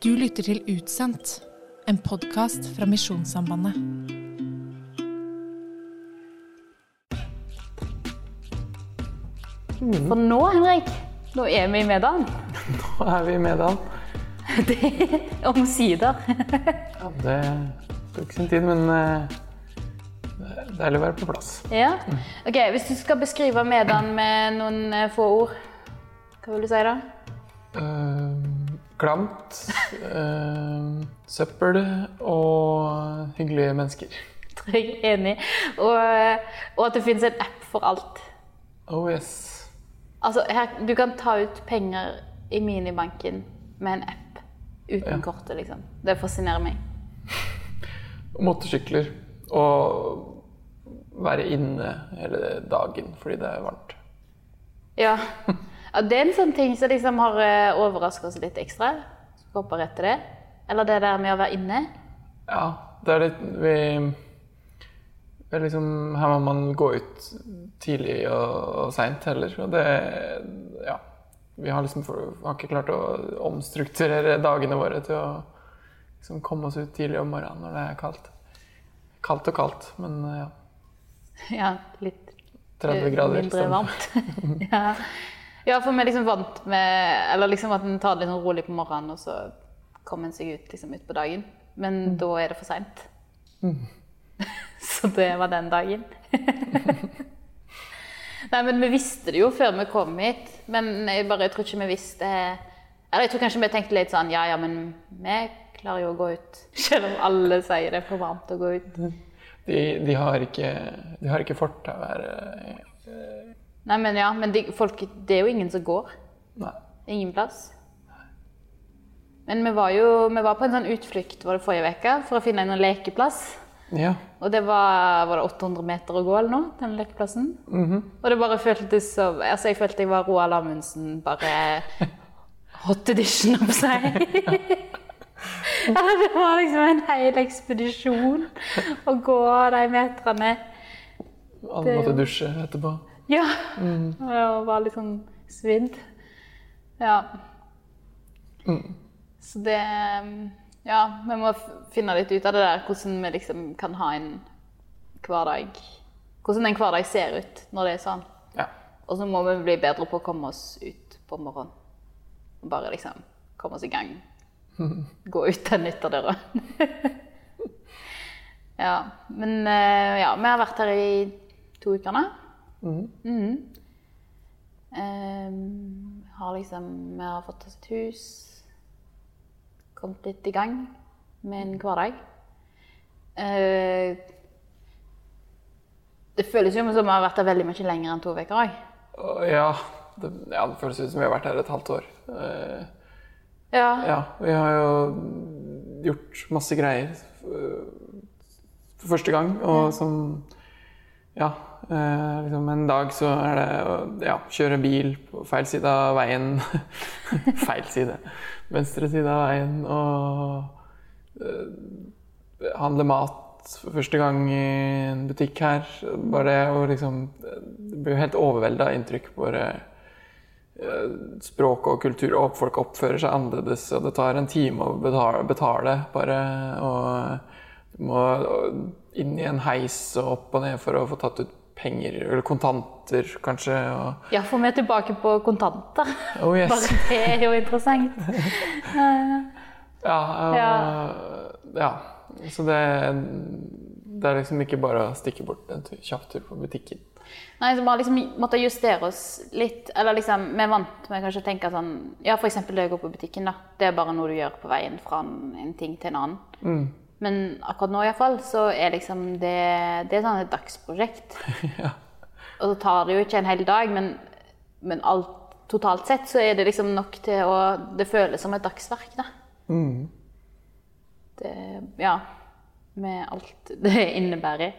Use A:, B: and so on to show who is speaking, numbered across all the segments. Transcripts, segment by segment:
A: Du lytter til Utsendt, en podkast fra Misjonssambandet.
B: For nå, Henrik, nå er vi i Medan.
C: Nå er vi i Medan.
B: Det er omsider.
C: Ja, det tok sin tid, men eh, det er deilig å være på plass.
B: Ja. Ok, Hvis du skal beskrive Medan med noen eh, få ord, hva vil du si da?
C: Uh, klamt, eh, søppel og hyggelige mennesker.
B: Er enig. Og, eh, og at det finnes en app for alt.
C: Oh yes.
B: Altså, her, Du kan ta ut penger i minibanken med en app uten
C: Ja.
B: kortet, liksom. Det fascinerer meg.
C: Motorsykler og være inne hele dagen fordi det er varmt.
B: Ja. ja det er en sånn ting som liksom har overraska oss litt ekstra. Skal etter det. Eller det der med å være inne.
C: Ja, det er litt Vi det er liksom, Her må man gå ut tidlig og, og seint heller. Og det Ja. Vi har liksom har ikke klart å omstrukturere dagene våre til å liksom komme oss ut tidlig om morgenen når det er kaldt. Kaldt og kaldt, men ja.
B: Ja, litt
C: 30 grader.
B: mindre varmt. ja. Ja, for vi er liksom vant med Eller liksom at en tar det litt sånn rolig på morgenen, og så kommer en seg ut liksom ut på dagen. Men
C: Mm.
B: da er det for seint. så det var den dagen. Nei, men vi visste det jo før vi kom hit. Men jeg bare jeg tror ikke vi visste Eller jeg tror kanskje vi tenkte litt sånn Ja, ja, men vi klarer jo å gå ut. Selv om alle sier det er for varmt å gå ut.
C: De, de har ikke, de har ikke fortau her.
B: Nei, men ja, men de, folk, det er jo ingen som går.
C: Nei.
B: Ingen plass. Men vi var jo vi var på en sånn utflukt var det forrige uke for å finne en lekeplass.
C: Ja.
B: Og det var, var det 800 meter å gå eller noe, den lekeplassen. Og det bare føltes som Altså, jeg følte jeg var Roald Amundsen, bare hot edition, på si. det var liksom en hel ekspedisjon å gå de meterne.
C: Alle måtte dusje etterpå.
B: Ja. Og var litt sånn svidd. Ja. Så det Ja, vi må finne litt ut av det der, hvordan vi liksom kan ha en hverdag Hvordan en hverdag ser ut når det er sånn.
C: Ja.
B: Og så må vi bli bedre på å komme oss ut på morgenen. Bare liksom komme oss i gang. Gå ut den ytterdøra. ja. Men eh, ja, vi har vært her i to uker nå. Mhm. Um, har liksom Vi har fått oss et hus. Kommet litt i gang med en hverdag. Uh, det føles jo som vi har vært her veldig mye lenger enn to uker òg.
C: Ja, det, ja, det føles ut som vi har vært her et halvt år. Uh,
B: Ja.
C: Ja, vi har jo gjort masse greier øh, for første gang, og som Ja, eh, liksom en dag så er det å ja, kjøre bil på feil side av veien. feil side. Venstre side av veien og øh, handle mat for første gang i en butikk her. Bare å liksom Det blir jo helt overvelda inntrykk. Bare eh, språk og kultur, og folk oppfører seg annerledes, og det tar en time å betale, betale bare. Og du må inn i en heis og opp og ned for å få tatt ut penger, eller kontanter kanskje. Og,
B: ja, for vi tilbake på kontanter.
C: oh yes.
B: Bare det er jo interessant.
C: Ja, uh,
B: Ja.
C: ja. Så det, det er liksom ikke bare å stikke bort en kjapp tur på butikken.
B: Nei, så bare liksom måtte justere oss litt. Eller liksom, vi er vant med kanskje å tenke sånn Ja, f.eks. det å gå på butikken, da. Det er bare noe du gjør på veien fra en, ting til en annen. Men akkurat nå iallfall, så er liksom det Det er sånn et dagsprosjekt.
C: ja.
B: Og så tar det jo ikke en hel dag, men, men alt, totalt sett så er det liksom nok til å Det føles som et dagsverk, da. Det, ja. Med alt det innebærer.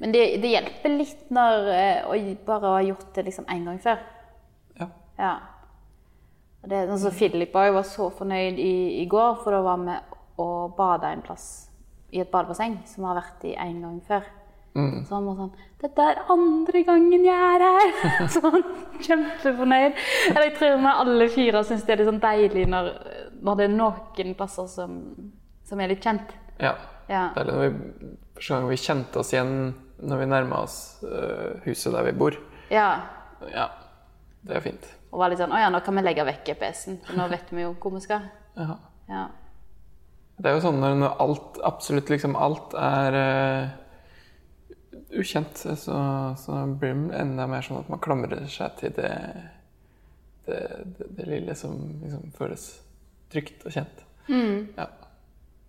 B: Men det, det hjelper litt når eh, å bare ha gjort det liksom én gang før.
C: ja.
B: Ja. Det som Philip jeg var så fornøyd i, i går, for da var vi og bada en plass i et badebasseng som har vært i en gang før. Så han var sånn 'Dette er andre gangen jeg er her!' Sånn kjempefornøyd. Eller jeg tror vi alle fire syns det er litt sånn deilig når, når det noen plasser som, som er litt kjent.
C: Ja.
B: Ja.
C: Er når vi, første gang vi kjente oss igjen når vi nærma oss uh, huset der vi bor.
B: ja.
C: Ja, det er fint.
B: Og var litt sånn Å ja, nå kan vi legge vekk GPS-en, for nå vet vi jo hvor vi skal.
C: Ja.
B: Ja.
C: Det er jo sånn når alt, absolutt liksom alt er uh, ukjent, så, så blir det enda mer sånn at man klamrer seg til det, det, det, det lille som liksom føles trygt og kjent. Ja.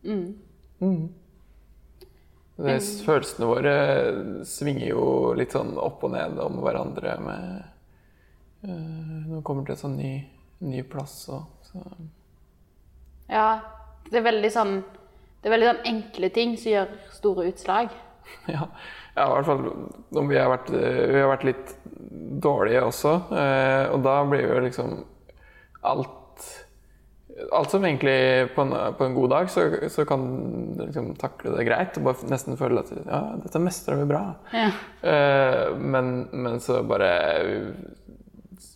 C: Mm. Det, følelsene våre svinger jo litt sånn opp og ned om hverandre med uh, Når man kommer til en sånn ny, ny plass og så
B: ja. Det er veldig sånn Det er veldig sånn enkle ting som gjør store utslag.
C: Ja, ja i hvert fall om vi har vært, vi har vært litt dårlige også. eh, Og da blir jo liksom alt Alt som egentlig på en, på en god dag, så, så kan du liksom takle det greit. Og bare nesten føle at ja, dette mestrer vi bra.
B: Ja.
C: Eh, men, men så bare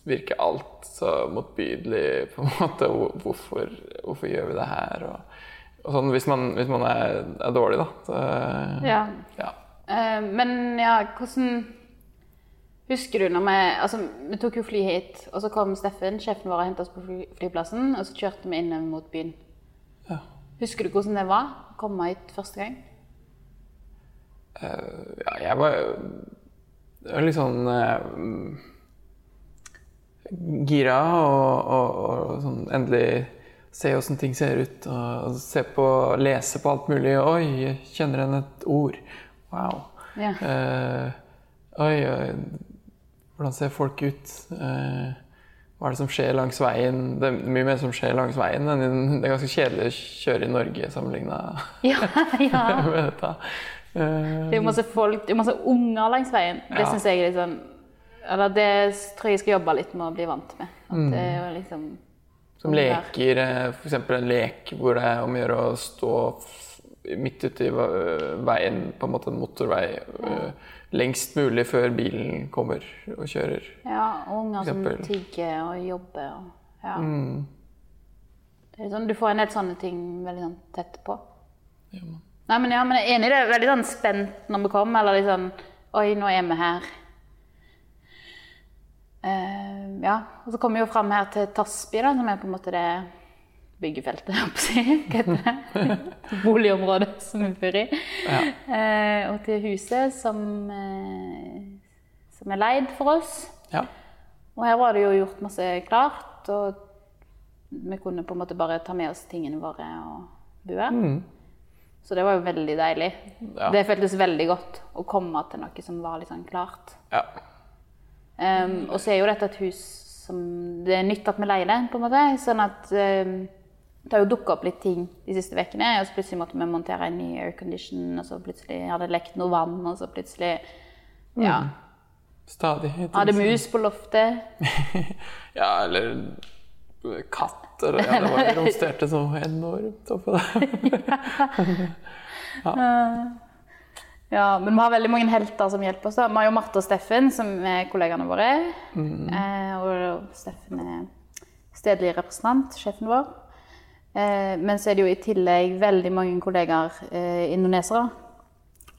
C: virker alt så motbydelig, på en måte. Hvorfor, hvorfor gjør vi det her? Og, og sånn, hvis man, hvis man er, er dårlig, da. Så,
B: ja.
C: ja.
B: Uh, men ja, hvordan Husker du når vi Altså, vi tok jo fly hit, og så kom Steffen, sjefen vår, og hentet oss på fly, flyplassen, og så kjørte vi inn mot byen.
C: Ja.
B: Husker du hvordan det var å komme hit første gang?
C: Ja, jeg var, var litt sånn eh, gira og, og, og sånn endelig se åssen ting ser ut. Og, se på, lese på alt mulig. Oi, jeg kjenner igjen et ord. Wow.
B: Ja.
C: Uh, oi, oi, hvordan ser folk ut? Uh, hva er det som skjer langs veien? Det er mye mer som skjer langs veien. enn Det er ganske kjedelig å kjøre i Norge sammenligna
B: Ja, ja.
C: med dette. Uh,
B: Det er jo masse folk, det er masse unger langs veien. Det
C: Ja.
B: synes jeg er litt sånn Eller det tror jeg jeg skal jobbe litt med å bli vant med. At
C: Mm.
B: det er jo liksom
C: Som leker, f.eks. for eksempel en lek hvor det er om å gjøre å stå midt ute i veien, på en måte en motorvei, ja. lengst mulig før bilen kommer og kjører.
B: Ja, og unger som tigger og jobber og Ja.
C: Mm.
B: Det sånn, du får en del sånne ting veldig sånn tett på.
C: Ja.
B: Nei, men ja, men jeg er enig i det. Veldig sånn spent når vi kommer, eller litt sånn Oi, nå er vi her. Eh, ja. Og så kommer vi jo fram her til Tasby, da, som er på en måte det byggefeltet? Boligområdet som vi bor i. Eh, og til huset som, uh, som er leid for oss.
C: Ja.
B: Og her var det jo gjort masse klart, og vi kunne på en måte bare ta med oss tingene våre og bo her. Så det var jo veldig deilig.
C: Ja.
B: Det føltes veldig godt å komme til noe som var litt sånn klart.
C: ja.
B: Um, og så er jo dette et hus som det er nytt at vi leier det, på en måte. Sånn at um, det har jo dukka opp litt ting de siste ukene. Og så plutselig måtte vi montere en ny aircondition, og så plutselig hadde det lekt noe vann, og så plutselig Ja.
C: Stadig.
B: Hadde mus på loftet.
C: Ja, eller katt, eller ja, det var romsterte så enormt oppå der.
B: Ja, men vi har veldig mange helter som hjelper oss. da. Vi har jo Marte og Steffen, som er kollegaene våre. Eh, og Steffen er stedlig representant, sjefen vår. Eh, men så er det jo i tillegg veldig mange kollegaer eh, indonesere.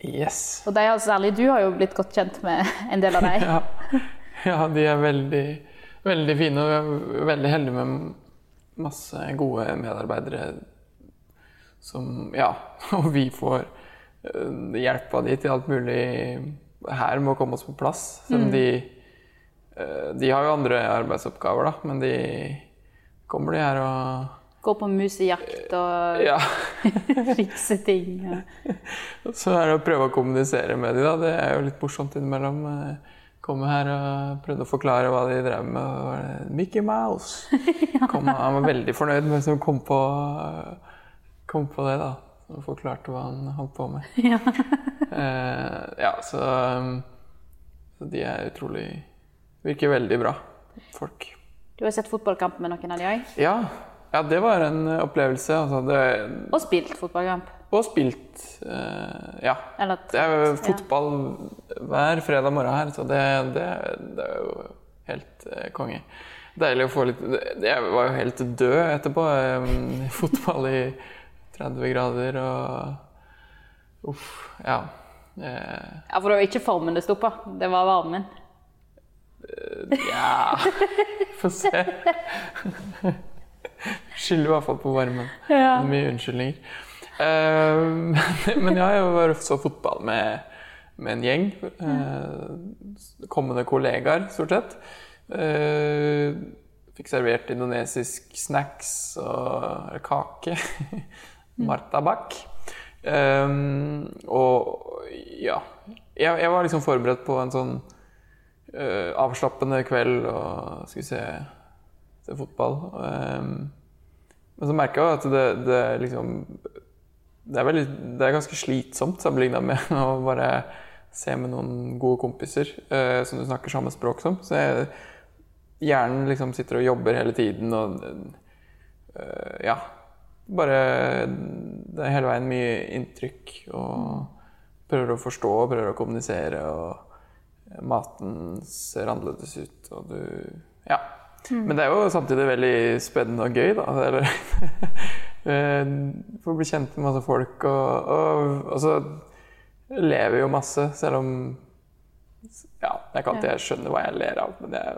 C: Yes.
B: Og de særlig du har jo blitt godt kjent med en del av dem.
C: Ja. ja, de er veldig, veldig fine, og vi er veldig heldige med masse gode medarbeidere som Ja, og vi får eh, hjelp av de til alt mulig her med å komme oss på plass. Selv om de eh, De har jo andre arbeidsoppgaver, da, men de kommer de her og
B: Går på musejakt og
C: Ja.
B: fikser ting. og-
C: Så er det å prøve å kommunisere med dem, da. Det er jo litt morsomt innimellom. Eh, Komme her og prøvde å forklare hva de drev med. Mickey Mouse! Kom, han var veldig fornøyd med som kom på, kom på det, da. Og forklarte hva han holdt på med.
B: Ja.
C: Eh, ja, så, um, så de er utrolig Virker veldig bra folk.
B: Du har sett fotballkamp med noen av de òg?
C: Ja, ja, det var en opplevelse. Altså, det,
B: Og spilt fotballkamp.
C: og spilt. Eh, ja.
B: Eller,
C: Det er jo fotball hver fredag morgen her, så det, det, det er jo helt eh, konge. Deilig å få litt Jeg var jo helt død etterpå. eh, Fotball i 30 grader og Uff. Ja. Eh,
B: Ja, For det var ikke formen det sto på, det var varmen.
C: Ja Få se. Skylder i hvert fall på varmen.
B: Ja.
C: Mye unnskyldninger. Eh, men- men ja, jeg var så fotball med, med en gjeng. eh, kommende kollegaer, stort sett. Eh, fikk servert indonesisk snacks og kake. Martabak. Um, og ja jeg, jeg var liksom forberedt på en sånn uh, avslappende kveld og skal vi se, se fotball. Um, men så merka jeg at det, det liksom det er, veldig, det er ganske slitsomt sammenligna med å bare se med noen gode kompiser uh, som du snakker samme språk som. Så jeg, hjernen liksom sitter og jobber hele tiden og uh, Ja. Bare Det er hele veien mye inntrykk og prøver å forstå, prøver å kommunisere, og maten ser annerledes ut, og du Ja. Men det er jo samtidig veldig spennende og gøy, da. Eller Får bli kjent med masse folk, og, og, og så lever jo masse, selv om ja, det er ikke jeg skjønner hva jeg ler av, men det jo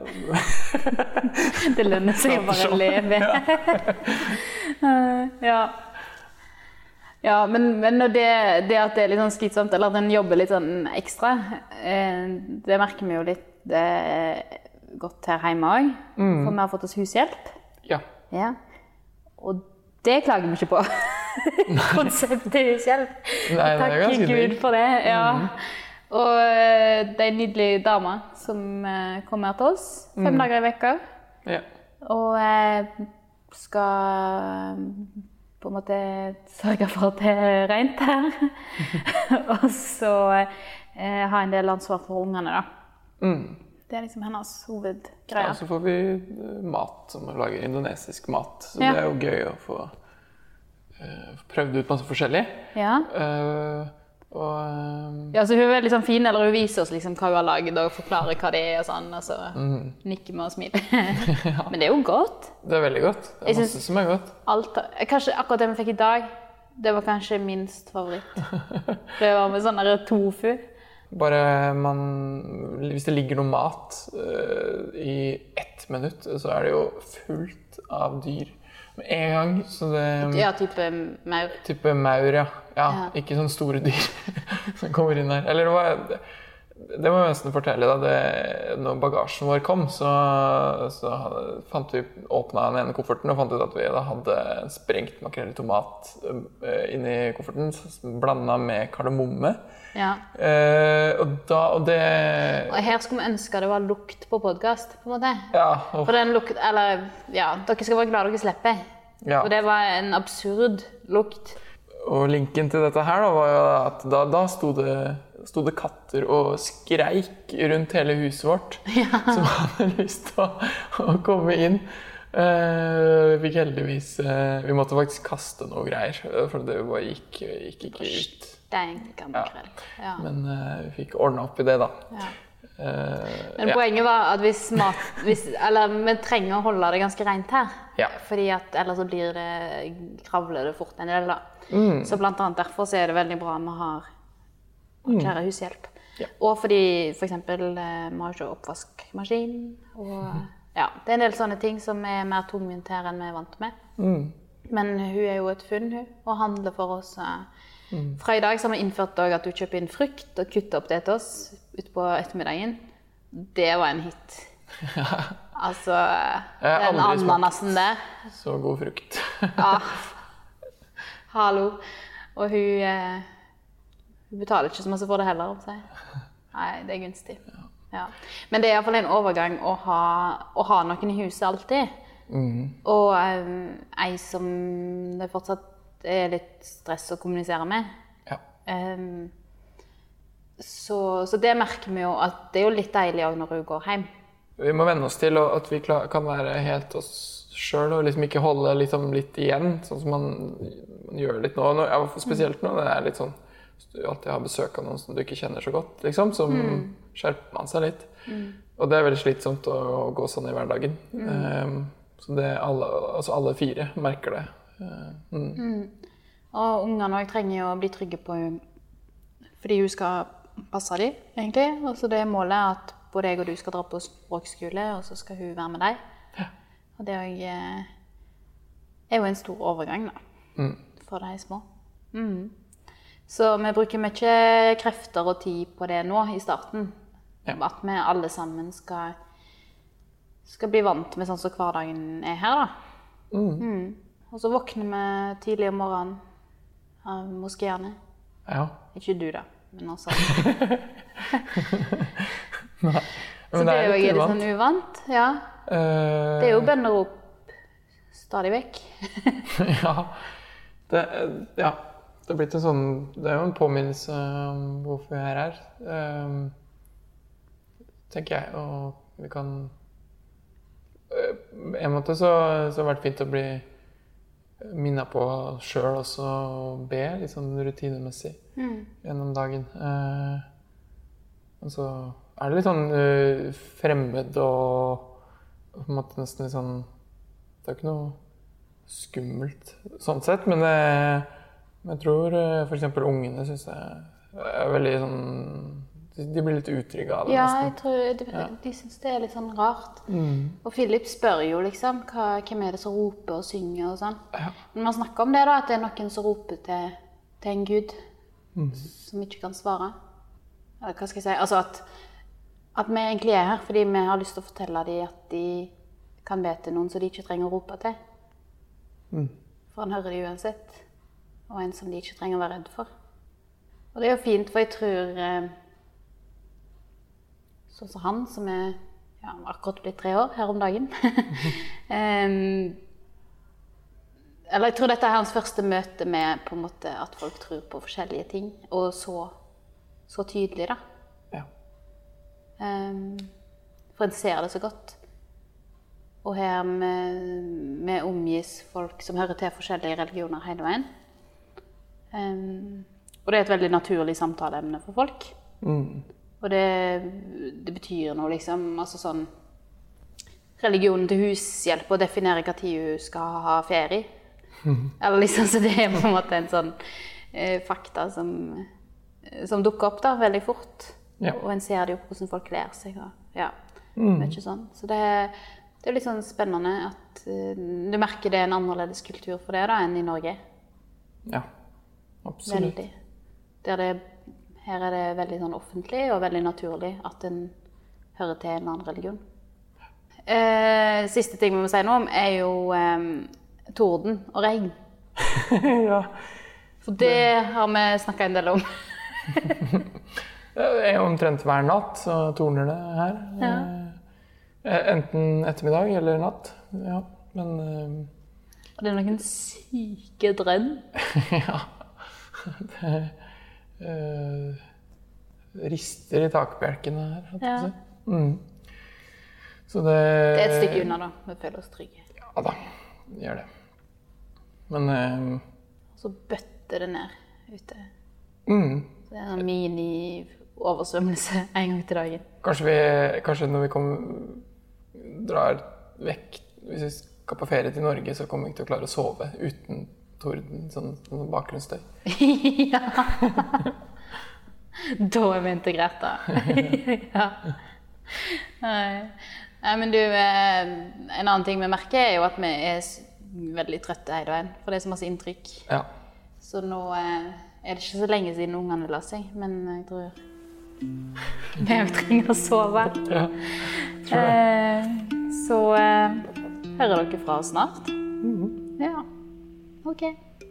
B: Det lønner seg å bare leve. ja. Ja, men, men det, det at det er litt sånn slitsomt, eller at en jobber litt sånn ekstra, eh, det merker vi jo litt er godt her hjemme òg. For vi har fått oss hushjelp.
C: Ja.
B: Ja. Og det klager vi ikke på. Konseptet hushjelp. Takk Gud for det. ja. Og eh, det er en nydelig dame som eh, kommer her til oss fem dager i vekka.
C: ja.
B: Og skal eh, på en måte sørge for at det er rent her. og så eh, ha en del ansvar for ungene, da.
C: Mm.
B: Det er liksom hennes
C: Ja,
B: hovedgreie.
C: så får vi mat, som lager lage indonesisk mat. Så
B: Ja.
C: det er jo gøy å få uh, prøvd ut masse forskjellig.
B: Ja.
C: Eh, og eh,
B: ja, så hun er veldig sånn fin, eller hun viser oss liksom hva hun har laget og forklarer hva det er og sånn. Og så nikker vi og smiler. Men det er jo godt.
C: det er veldig godt. Det er masse som er godt.
B: Alt, kanskje akkurat det vi fikk i dag, det var kanskje minst favoritt. Det var med sånn tofu.
C: Bare man Hvis det ligger noe mat uh, i ett minutt, så er det jo fullt av dyr med en gang. Så det
B: Ja, type maur.
C: Type maur, ja. ja.
B: Ja.
C: Ikke sånne store dyr som kommer inn her. Eller det var det må jeg nesten fortelle. da, det, når bagasjen vår kom, så, så hadde- fant vi åpna den ene kofferten og fant ut at vi da hadde sprengt makrell i tomat eh, inni kofferten, blanda med kardemomme.
B: Ja.
C: Eh, og, da, og det
B: Og her skulle vi ønske det var lukt på podkast, på en måte.
C: Ja. Og,
B: For den lukt Eller, ja, dere skal være glade dere slipper.
C: ja.
B: Og det var en absurd lukt.
C: Og linken til dette her da, var jo at da, da sto, det, sto det katter og skreik rundt hele huset vårt. Som hadde lyst til å, å komme inn. Uh, vi fikk heldigvis uh, Vi måtte faktisk kaste noe greier, eh, for det bare gikk, gikk ikke ut.
B: Ja. Ja.
C: Men uh, vi fikk ordna opp i det, da.
B: Ja. Men poenget var at hvis mat hvis, Eller vi trenger å holde det ganske rent her.
C: Ja.
B: Fordi at ellers så blir det kravler det fort en del, da.
C: Mm.
B: Så blant annet derfor så er det veldig bra vi har kjære hushjelp.
C: Ja.
B: Og fordi for eksempel eh, vi har ikke oppvaskmaskin. Og ja, det er en del sånne ting som er mer tungvint her enn vi er vant med.
C: Mm.
B: Men hun er jo et funn, hun, og handler for oss. Mm. Fra i dag så har vi innført at hun kjøper inn frukt og kutter opp det til oss utpå ettermiddagen. Det var en hit. Altså
C: Jeg har
B: Den ananasen der.
C: Så god frukt.
B: Ja. Hallo. Og hun, eh, hun betaler ikke så masse for det heller. om seg. Nei, det er gunstig. Ja. Men det er iallfall en overgang å ha, å ha noen i huset alltid. Og um, ei som det fortsatt er litt stress å kommunisere med.
C: Ja.
B: Um, så, så det merker vi jo at det er jo litt deilig òg når hun går hjem.
C: Vi må venne oss til at vi kan være helt oss sjøl og liksom ikke holde liksom litt igjen, sånn som man, man gjør litt nå. spesielt nå. Det er litt sånn Hvis du alltid har besøk av noen som du ikke kjenner så godt, liksom, så skjerper man seg litt. Og det er veldig slitsomt å, å gå sånn i hverdagen. Um, så det alle, altså alle fire merker det. Uh, mm.
B: Og ungene òg trenger jo å bli trygge på hun fordi hun skal passe dem, egentlig. Og så det målet er at både jeg og du skal dra på språkskole, og så skal hun være med deg. Og det er jo, eh, er jo en stor overgang, da.
C: Mm.
B: For de små. Mm. Så vi bruker mye krefter og tid på det nå i starten.
C: Ja.
B: At vi alle sammen skal, skal bli vant med sånn som hverdagen er her, da. Mm. Og så våkner vi tidlig om morgenen av moskeene.
C: Ja.
B: Ikke du, da, men også.
C: Men
B: Så det er jo
C: litt uvant.
B: sånn uvant. Ja.
C: Uh...
B: Det er jo bønnerop stadig vekk.
C: ja. Det, ja. Det er blitt en sånn Det er jo en påminnelse om hvorfor vi er her. Um, tenker jeg. Og vi kan eh, På en måte så, så har det vært fint å bli minna på sjøl også å be litt sånn rutinemessig gjennom dagen. Uh, og så er det litt sånn uh, fremmed og på en måte nesten litt sånn Det er jo ikke noe skummelt sånn sett, men eh, men jeg tror eh, f.eks. ungene syns jeg er veldig sånn De blir litt utrygge av det.
B: Ja, jeg tror de, de syns det er litt sånn rart.
C: Mm.
B: Og Philip spør jo liksom hva, hvem er det som roper og synger og sånn.
C: Ja.
B: Men man snakker om det, da, at det er noen som roper til, til en gud
C: Mm.
B: som ikke kan svare. Eller hva skal jeg si? Altså at, at vi egentlig er her fordi vi har lyst til å fortelle dem at de kan be til noen som de ikke trenger å rope til.
C: Mm.
B: For han hører det uansett. Og en som de ikke trenger å være redd for. Og det er jo fint, for jeg tror eh, Sånn som han, som er ja, akkurat blitt tre år her om dagen. um, eller jeg tror dette er hans første møte med måte at folk tror på forskjellige ting. Og så, så tydelig, da.
C: Ja.
B: Um, for en ser det så godt. Og her vi omgis folk som hører til forskjellige religioner hele veien. Em, og det er et veldig naturlig samtaleemne for folk.
C: Mm.
B: Og det, det betyr noe, liksom. Altså sånn Religionen til hushjelp og definere når hun skal ha ferie. Eller liksom, Så det er på en måte en sånn eh, fakta som, som dukker opp da, veldig fort.
C: Ja.
B: Og en ser det jo på hvordan folk ler seg. Og, ja, mye sånn. Så det, det er litt sånn spennende at uh, du merker det er en annerledes kultur for det da, enn i Norge.
C: ja. Absolutt.
B: Veldig. Det, her er det veldig sånn offentlig og veldig naturlig at en hører til en annen religion. Eh, siste ting vi må si noe om, er jo eh, torden og regn.
C: ja.
B: For det har vi snakka en del om.
C: Det er omtrent hver natt, så torner det her.
B: Ja.
C: Eh, Enten ettermiddag eller natt. Ja, men eh,
B: Og det er noen syke drønn.
C: Ja. Det eh, rister i takbjelkene her.
B: Ja.
C: Mm. Så det
B: Det er et stykke unna, da. Vi føler oss trygge.
C: Ja da, vi gjør det. Men
B: Og så bøtter det ned ute.
C: mm,
B: Så det er en mini-oversvømmelse en gang til dagen.
C: kanskje, vi, kanskje når vi kommer, drar vekk Hvis vi skal på ferie til Norge, så kommer vi ikke til å klare å sove uten torden. Sånn, sånn bakgrunnsstøy.
B: ja. Da er vi integrert, da. ja. Nei. Men du, eh, en annen ting vi merker, er jo at vi er veldig trøtte hele veien. For det er så masse inntrykk.
C: Ja.
B: Så nå eh, er det ikke så lenge siden ungene la seg, men jeg tror vi trenger å sove.
C: ja. Tror det.
B: Eh, så eh, hører dere fra oss snart. Ja. OK.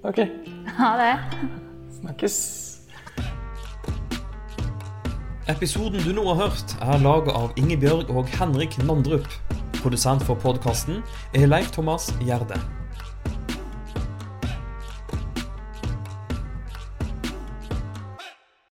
C: OK.
B: Ha det.
C: Snakkes.
D: Episoden du nå har hørt, er laget av Ingebjørg og Henrik Nandrup. Produsent for podkasten er Leif Thomas Gjerde.